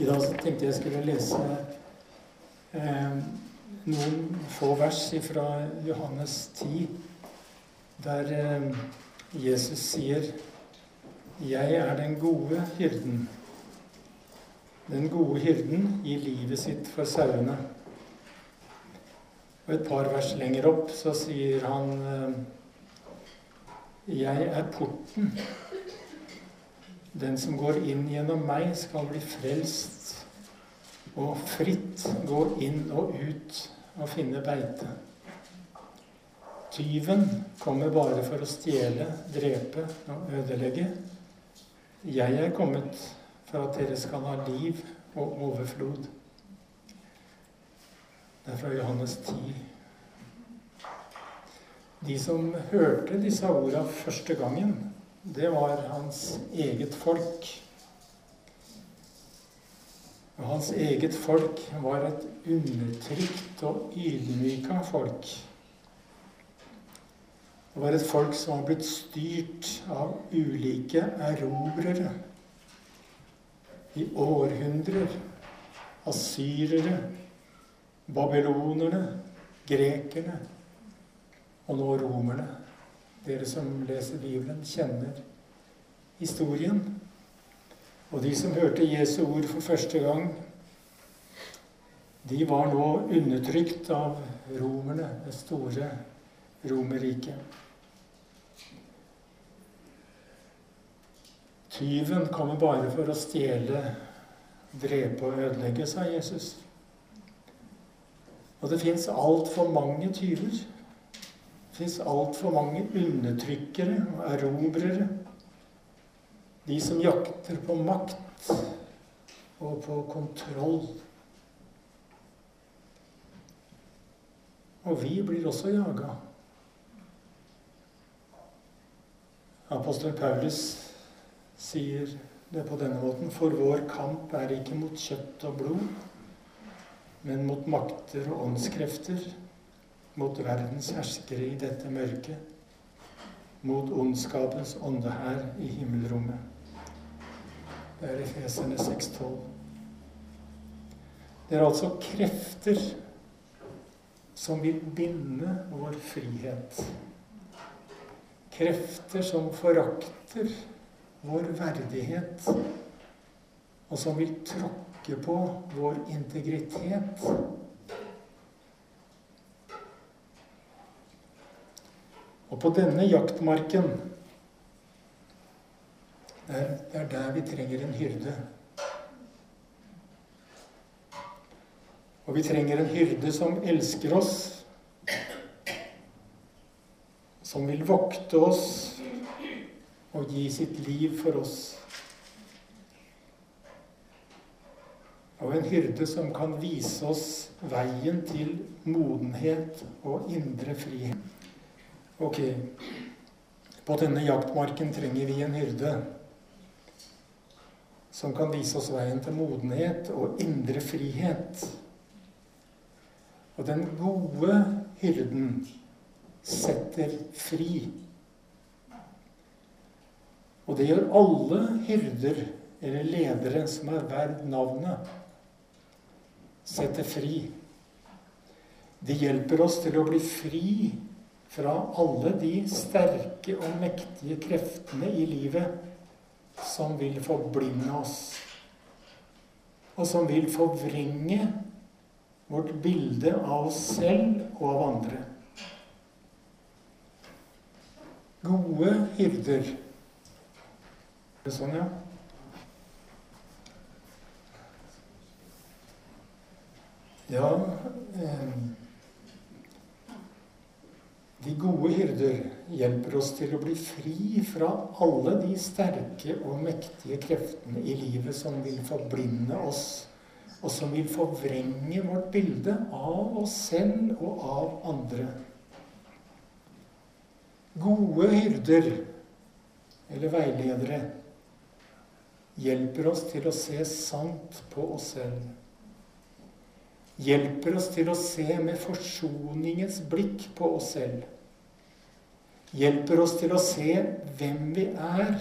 I dag tenkte jeg skulle lese eh, noen få vers fra Johannes 10, der eh, Jesus sier 'Jeg er den gode hyrden'. Den gode hyrden gir livet sitt for sauene. Og et par vers lenger opp så sier han eh, 'Jeg er porten'. Den som går inn gjennom meg, skal bli frelst og fritt gå inn og ut og finne beite. Tyven kommer bare for å stjele, drepe og ødelegge. Jeg er kommet for at dere skal ha liv og overflod. Det er fra Johannes 10. De som hørte disse orda første gangen, det var hans eget folk. Og hans eget folk var et undertrykt og ydmyka folk. Det var et folk som var blitt styrt av ulike erobrere i århundrer. Asyrere, babylonerne, grekerne og nå romerne. Dere som leser Bibelen, kjenner historien. Og de som hørte Jesu ord for første gang, de var nå undertrykt av romerne, det store Romerriket. Tyven kommer bare for å stjele, drepe og ødelegge, sa Jesus. Og det fins altfor mange tyver. Det fins altfor mange undertrykkere og erobrere. De som jakter på makt og på kontroll. Og vi blir også jaga. Apostel Paulus sier det på denne måten. For vår kamp er ikke mot kjøtt og blod, men mot makter og åndskrefter mot verdens herskere i dette mørket, mot ondskapens ånde her i himmelrommet. Det er Efeserne 6,12. Det er altså krefter som vil binde vår frihet. Krefter som forakter vår verdighet, og som vil tråkke på vår integritet Og på denne jaktmarken Det er der vi trenger en hyrde. Og vi trenger en hyrde som elsker oss, som vil vokte oss og gi sitt liv for oss. Og en hyrde som kan vise oss veien til modenhet og indre frihet. Ok, på denne jaktmarken trenger vi en hyrde som kan vise oss veien til modenhet og indre frihet. Og den gode hyrden setter fri. Og det gjør alle hyrder eller ledere som er verd navnet. Setter fri. De hjelper oss til å bli fri fra alle de sterke og mektige kreftene i livet som vil forblinde oss, og som vil forvrenge vårt bilde av oss selv og av andre. Gode hyrder. Er sånn, ja? Ja eh, de gode hyrder hjelper oss til å bli fri fra alle de sterke og mektige kreftene i livet som vil forblinde oss, og som vil forvrenge vårt bilde av oss selv og av andre. Gode hyrder, eller veiledere, hjelper oss til å se sant på oss selv hjelper oss til å se med forsoningens blikk på oss selv. Hjelper oss til å se hvem vi er,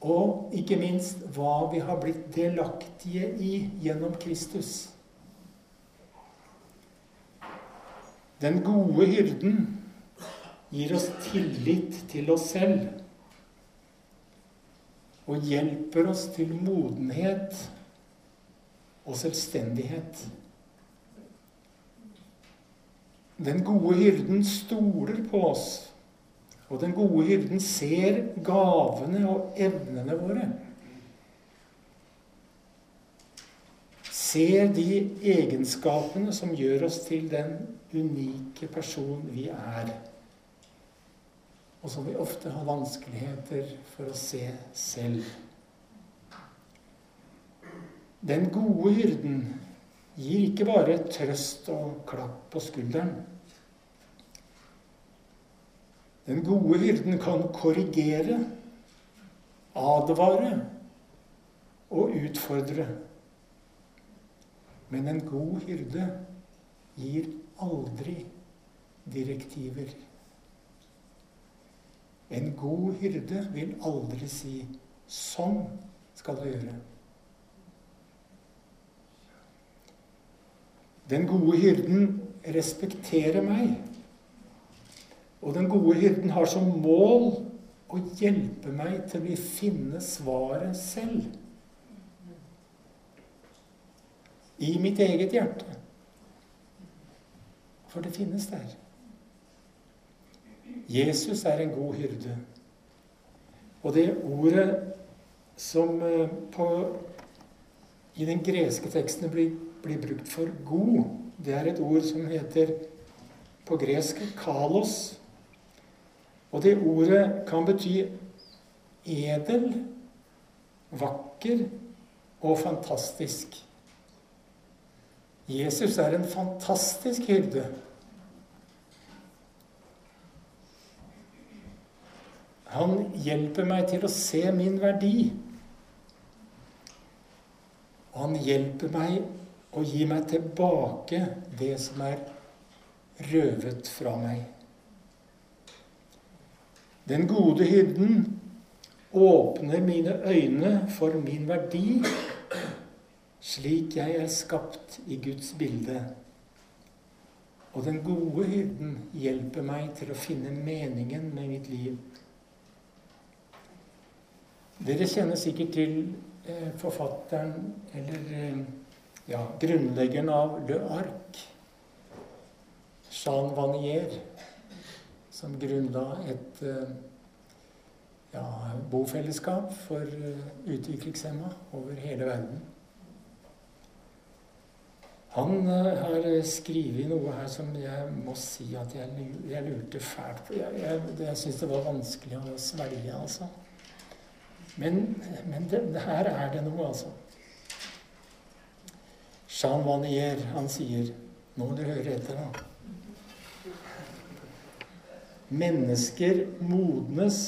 Og ikke minst hva vi har blitt delaktige i gjennom Kristus. Den gode hyrden gir oss tillit til oss selv og hjelper oss til modenhet og selvstendighet. Den gode hyrden stoler på oss, og den gode hyrden ser gavene og evnene våre. Ser de egenskapene som gjør oss til den unike person vi er. Og som vi ofte har vanskeligheter for å se selv. Den gode hyrden gir ikke bare trøst og klapp på skulderen. Den gode hyrden kan korrigere, advare og utfordre. Men en god hyrde gir aldri direktiver. En god hyrde vil aldri si 'sånn skal du gjøre'. Den gode hyrden respekterer meg. Og den gode hyrden har som mål å hjelpe meg til å finne svaret selv. I mitt eget hjerte. For det finnes der. Jesus er en god hyrde. Og det ordet som eh, på, i den greske teksten blir blir brukt for god. Det er et ord som heter på gresk 'kalos'. Og det ordet kan bety edel, vakker og fantastisk. Jesus er en fantastisk hyrde. Han hjelper meg til å se min verdi. Han hjelper meg og gi meg tilbake det som er røvet fra meg. Den gode hyrden åpner mine øyne for min verdi, slik jeg er skapt i Guds bilde. Og den gode hyrden hjelper meg til å finne meningen med mitt liv. Dere kjenner sikkert til forfatteren eller eh, ja, grunnleggeren av Le Arc, Jean Vanier, som grunnla et eh, ja, bofellesskap for eh, utviklingshemma over hele verden. Han har skrevet noe her som jeg må si at jeg lurte fælt på. Jeg, jeg, jeg syns det var vanskelig å svelge, altså. Men, men det, det her er det noe, altså. Jean Vanier, han sier Nå må du høre etter, da. Mennesker modnes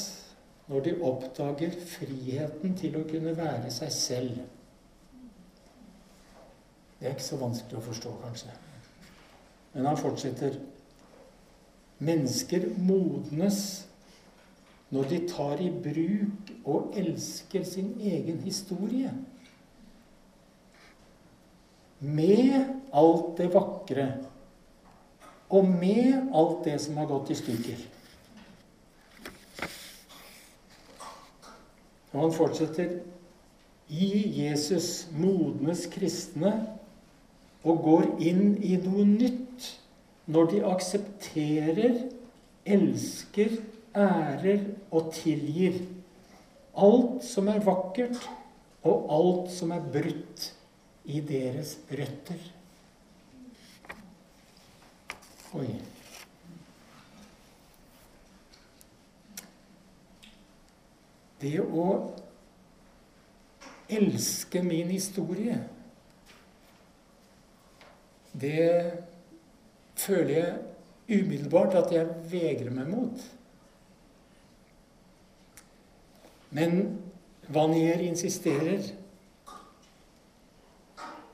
når de oppdager friheten til å kunne være seg selv. Det er ikke så vanskelig å forstå, kanskje. Men han fortsetter. Mennesker modnes når de tar i bruk og elsker sin egen historie. Med alt det vakre. Og med alt det som har gått i stykker. Og han fortsetter. I Jesus modnes kristne og går inn i noe nytt når de aksepterer, elsker, ærer og tilgir alt som er vakkert, og alt som er brutt i deres røtter. Oi. Det å elske min historie, det føler jeg umiddelbart at jeg vegrer meg mot. Men Vanier insisterer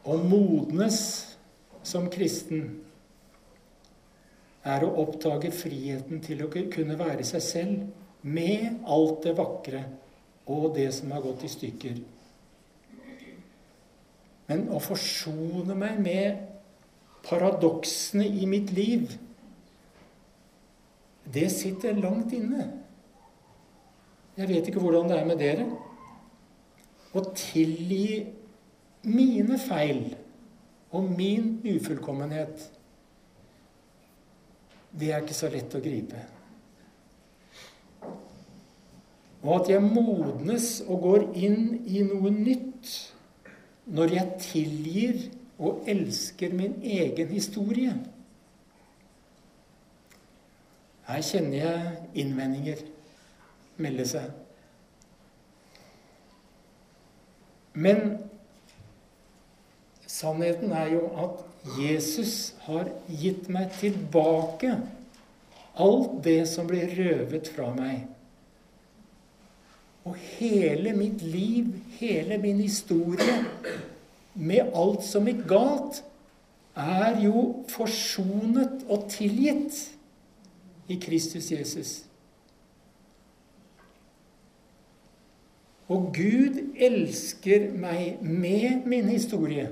å modnes som kristen er å oppdage friheten til å kunne være seg selv med alt det vakre og det som har gått i stykker. Men å forsone meg med paradoksene i mitt liv, det sitter langt inne. Jeg vet ikke hvordan det er med dere. Å tilgi mine feil og min ufullkommenhet, det er ikke så lett å gripe. Og at jeg modnes og går inn i noe nytt når jeg tilgir og elsker min egen historie. Her kjenner jeg innvendinger melde seg. Men sannheten er jo at Jesus har gitt meg tilbake alt det som ble røvet fra meg. Og hele mitt liv, hele min historie, med alt som gikk galt, er jo forsonet og tilgitt i Kristus Jesus. Og Gud elsker meg med min historie.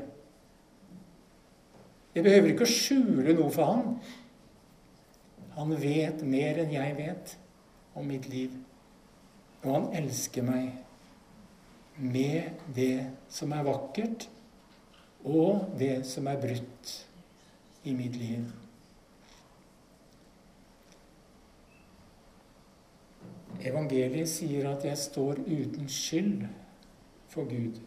Jeg behøver ikke å skjule noe for han. Han vet mer enn jeg vet om mitt liv. Og han elsker meg med det som er vakkert, og det som er brutt i mitt liv. Evangeliet sier at jeg står uten skyld for Gud.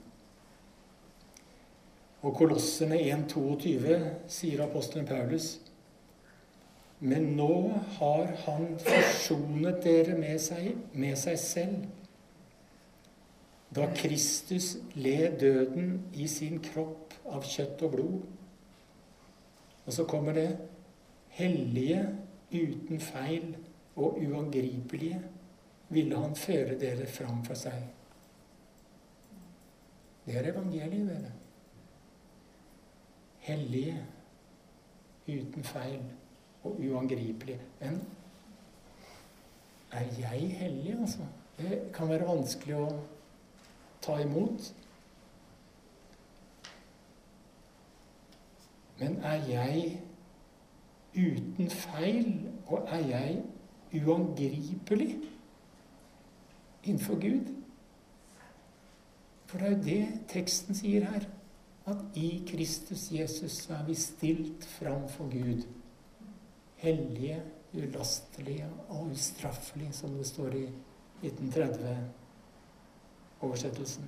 Og Kolossene 1,22 sier apostelen Paulus men nå har han forsonet dere med seg, med seg selv. Da Kristus led døden i sin kropp av kjøtt og blod. Og så kommer det hellige, uten feil og uangripelige ville han føre dere fram for seg. Det er evangeliet, dere. Hellige, uten feil og uangripelige. Men er jeg hellig, altså? Det kan være vanskelig å ta imot. Men er jeg uten feil, og er jeg uangripelig innenfor Gud? For det er jo det teksten sier her. At i Kristus Jesus er vi stilt fram for Gud hellige, ulastelige og ustraffelige, som det står i 1930-oversettelsen.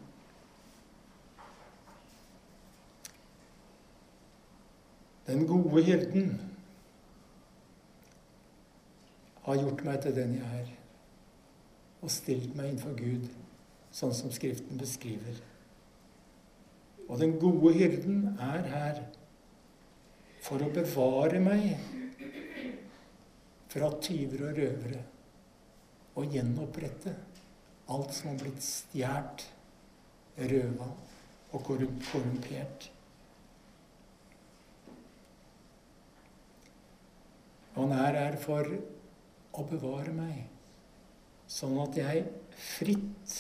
Den gode hyrden har gjort meg til den jeg er, og stilt meg innenfor Gud, sånn som Skriften beskriver. Og den gode hyrden er her for å bevare meg fra tyver og røvere og gjenopprette alt som har blitt stjålet, røva og korrumpert. Han er her for å bevare meg, sånn at jeg fritt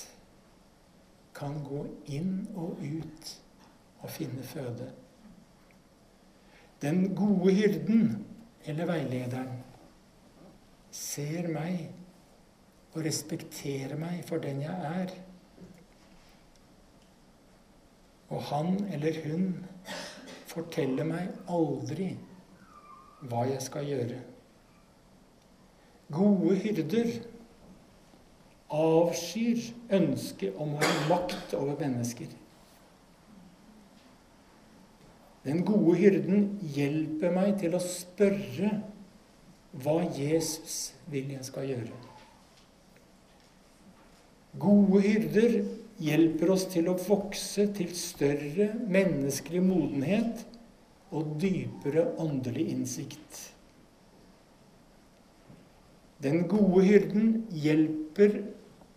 kan gå inn og ut og finne føde. Den gode hyrden, eller veilederen, ser meg og respekterer meg for den jeg er. Og han eller hun forteller meg aldri hva jeg skal gjøre. Gode hyrder avskyr ønsket om å ha makt over mennesker. Den gode hyrden hjelper meg til å spørre hva Jesus vil jeg skal gjøre. Gode hyrder hjelper oss til å vokse til større menneskelig modenhet og dypere åndelig innsikt. Den gode hyrden hjelper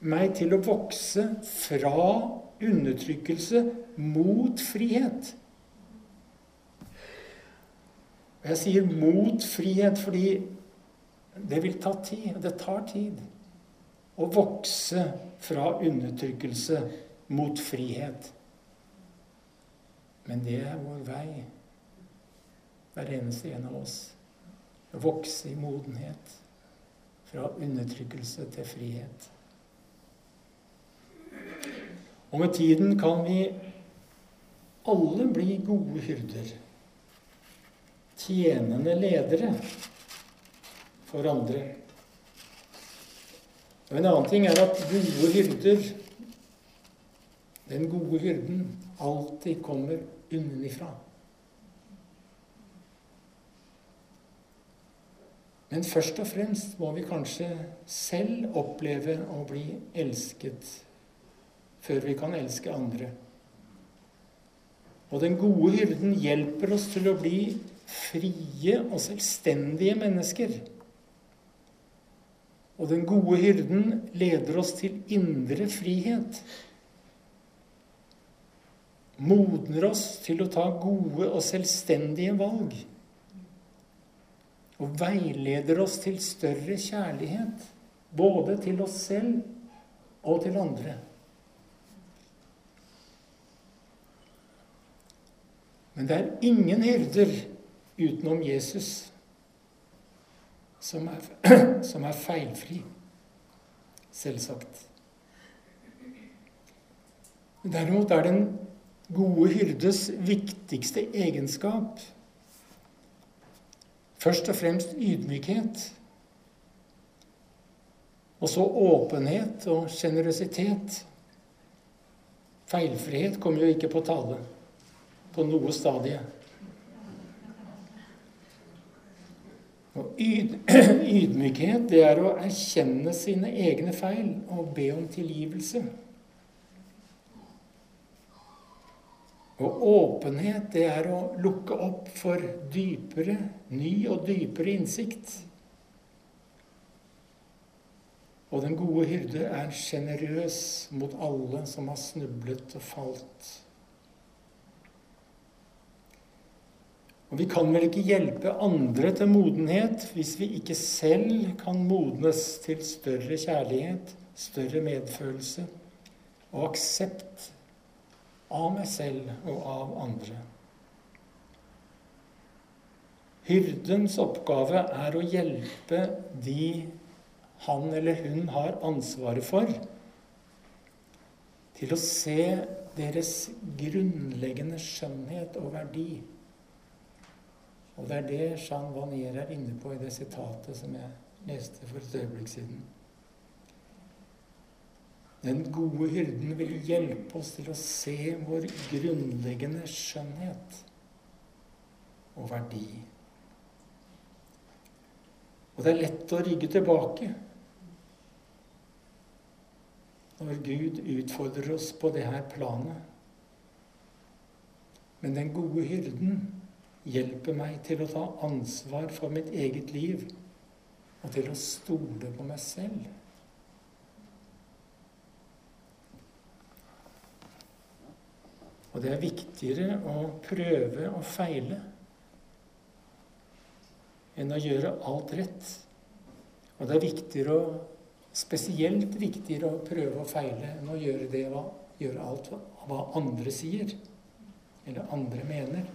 meg til å vokse fra undertrykkelse mot frihet. Og jeg sier mot frihet fordi det vil ta tid. Det tar tid. å vokse fra undertrykkelse mot frihet. Men det er vår vei, hver eneste en av oss. Å vokse i modenhet. Fra undertrykkelse til frihet. Og med tiden kan vi alle bli gode hyrder. Tjenende ledere for andre. Og En annen ting er at gode hyrder, den gode hyrden, alltid kommer unnenifra. Men først og fremst må vi kanskje selv oppleve å bli elsket før vi kan elske andre. Og den gode hyrden hjelper oss til å bli frie og selvstendige mennesker. Og den gode hyrden leder oss til indre frihet. Modner oss til å ta gode og selvstendige valg og veileder oss til større kjærlighet, både til oss selv og til andre. Men det er ingen hyrder utenom Jesus som er, som er feilfri. Selvsagt. Derimot er den gode hyrdes viktigste egenskap Først og fremst ydmykhet. Og så åpenhet og sjenerøsitet. Feilfrihet kommer jo ikke på tale på noe stadie. Og yd, ydmykhet, det er å erkjenne sine egne feil og be om tilgivelse. Og åpenhet, det er å lukke opp for dypere, ny og dypere innsikt. Og den gode hyrde er sjenerøs mot alle som har snublet og falt. Og vi kan vel ikke hjelpe andre til modenhet hvis vi ikke selv kan modnes til større kjærlighet, større medfølelse og aksept av meg selv og av andre. Hyrdens oppgave er å hjelpe de han eller hun har ansvaret for, til å se deres grunnleggende skjønnhet og verdi. Og det er det Jean Vanier er inne på i det sitatet som jeg leste for et øyeblikk siden. Den gode hyrden vil hjelpe oss til å se vår grunnleggende skjønnhet og verdi. Og det er lett å rygge tilbake når Gud utfordrer oss på det her planet. Men den gode hyrden hjelper meg til å ta ansvar for mitt eget liv og til å stole på meg selv. Og det er viktigere å prøve og feile enn å gjøre alt rett. Og det er viktigere å, spesielt viktigere å prøve og feile enn å gjøre, det, gjøre alt hva andre sier, eller andre mener.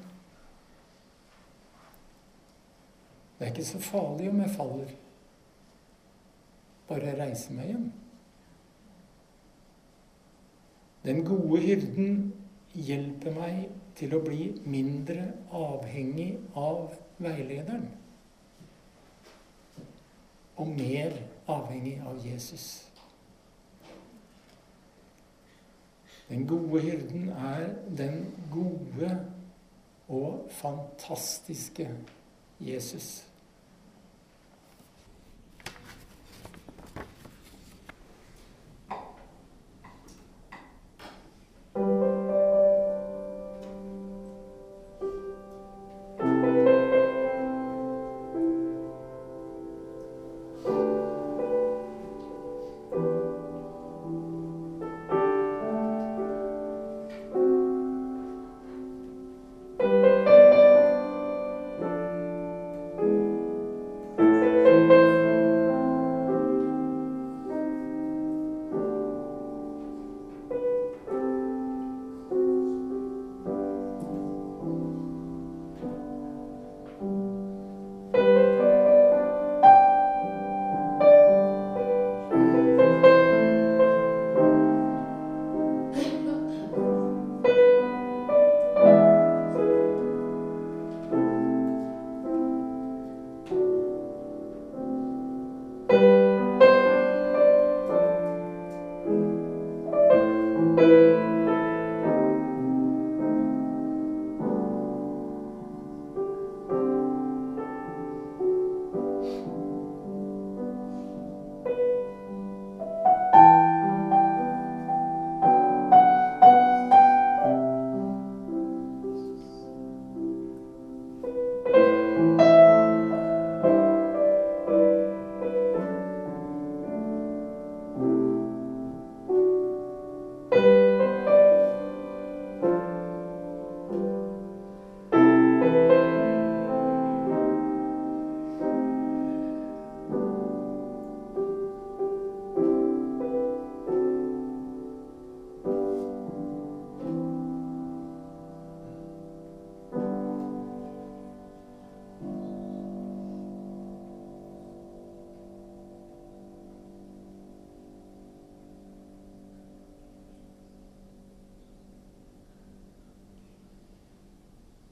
Det er ikke så farlig om jeg faller. Bare reise meg igjen. Den gode hyrden hjelper meg til å bli mindre avhengig av veilederen. Og mer avhengig av Jesus. Den gode hyrden er den gode og fantastiske Jesus.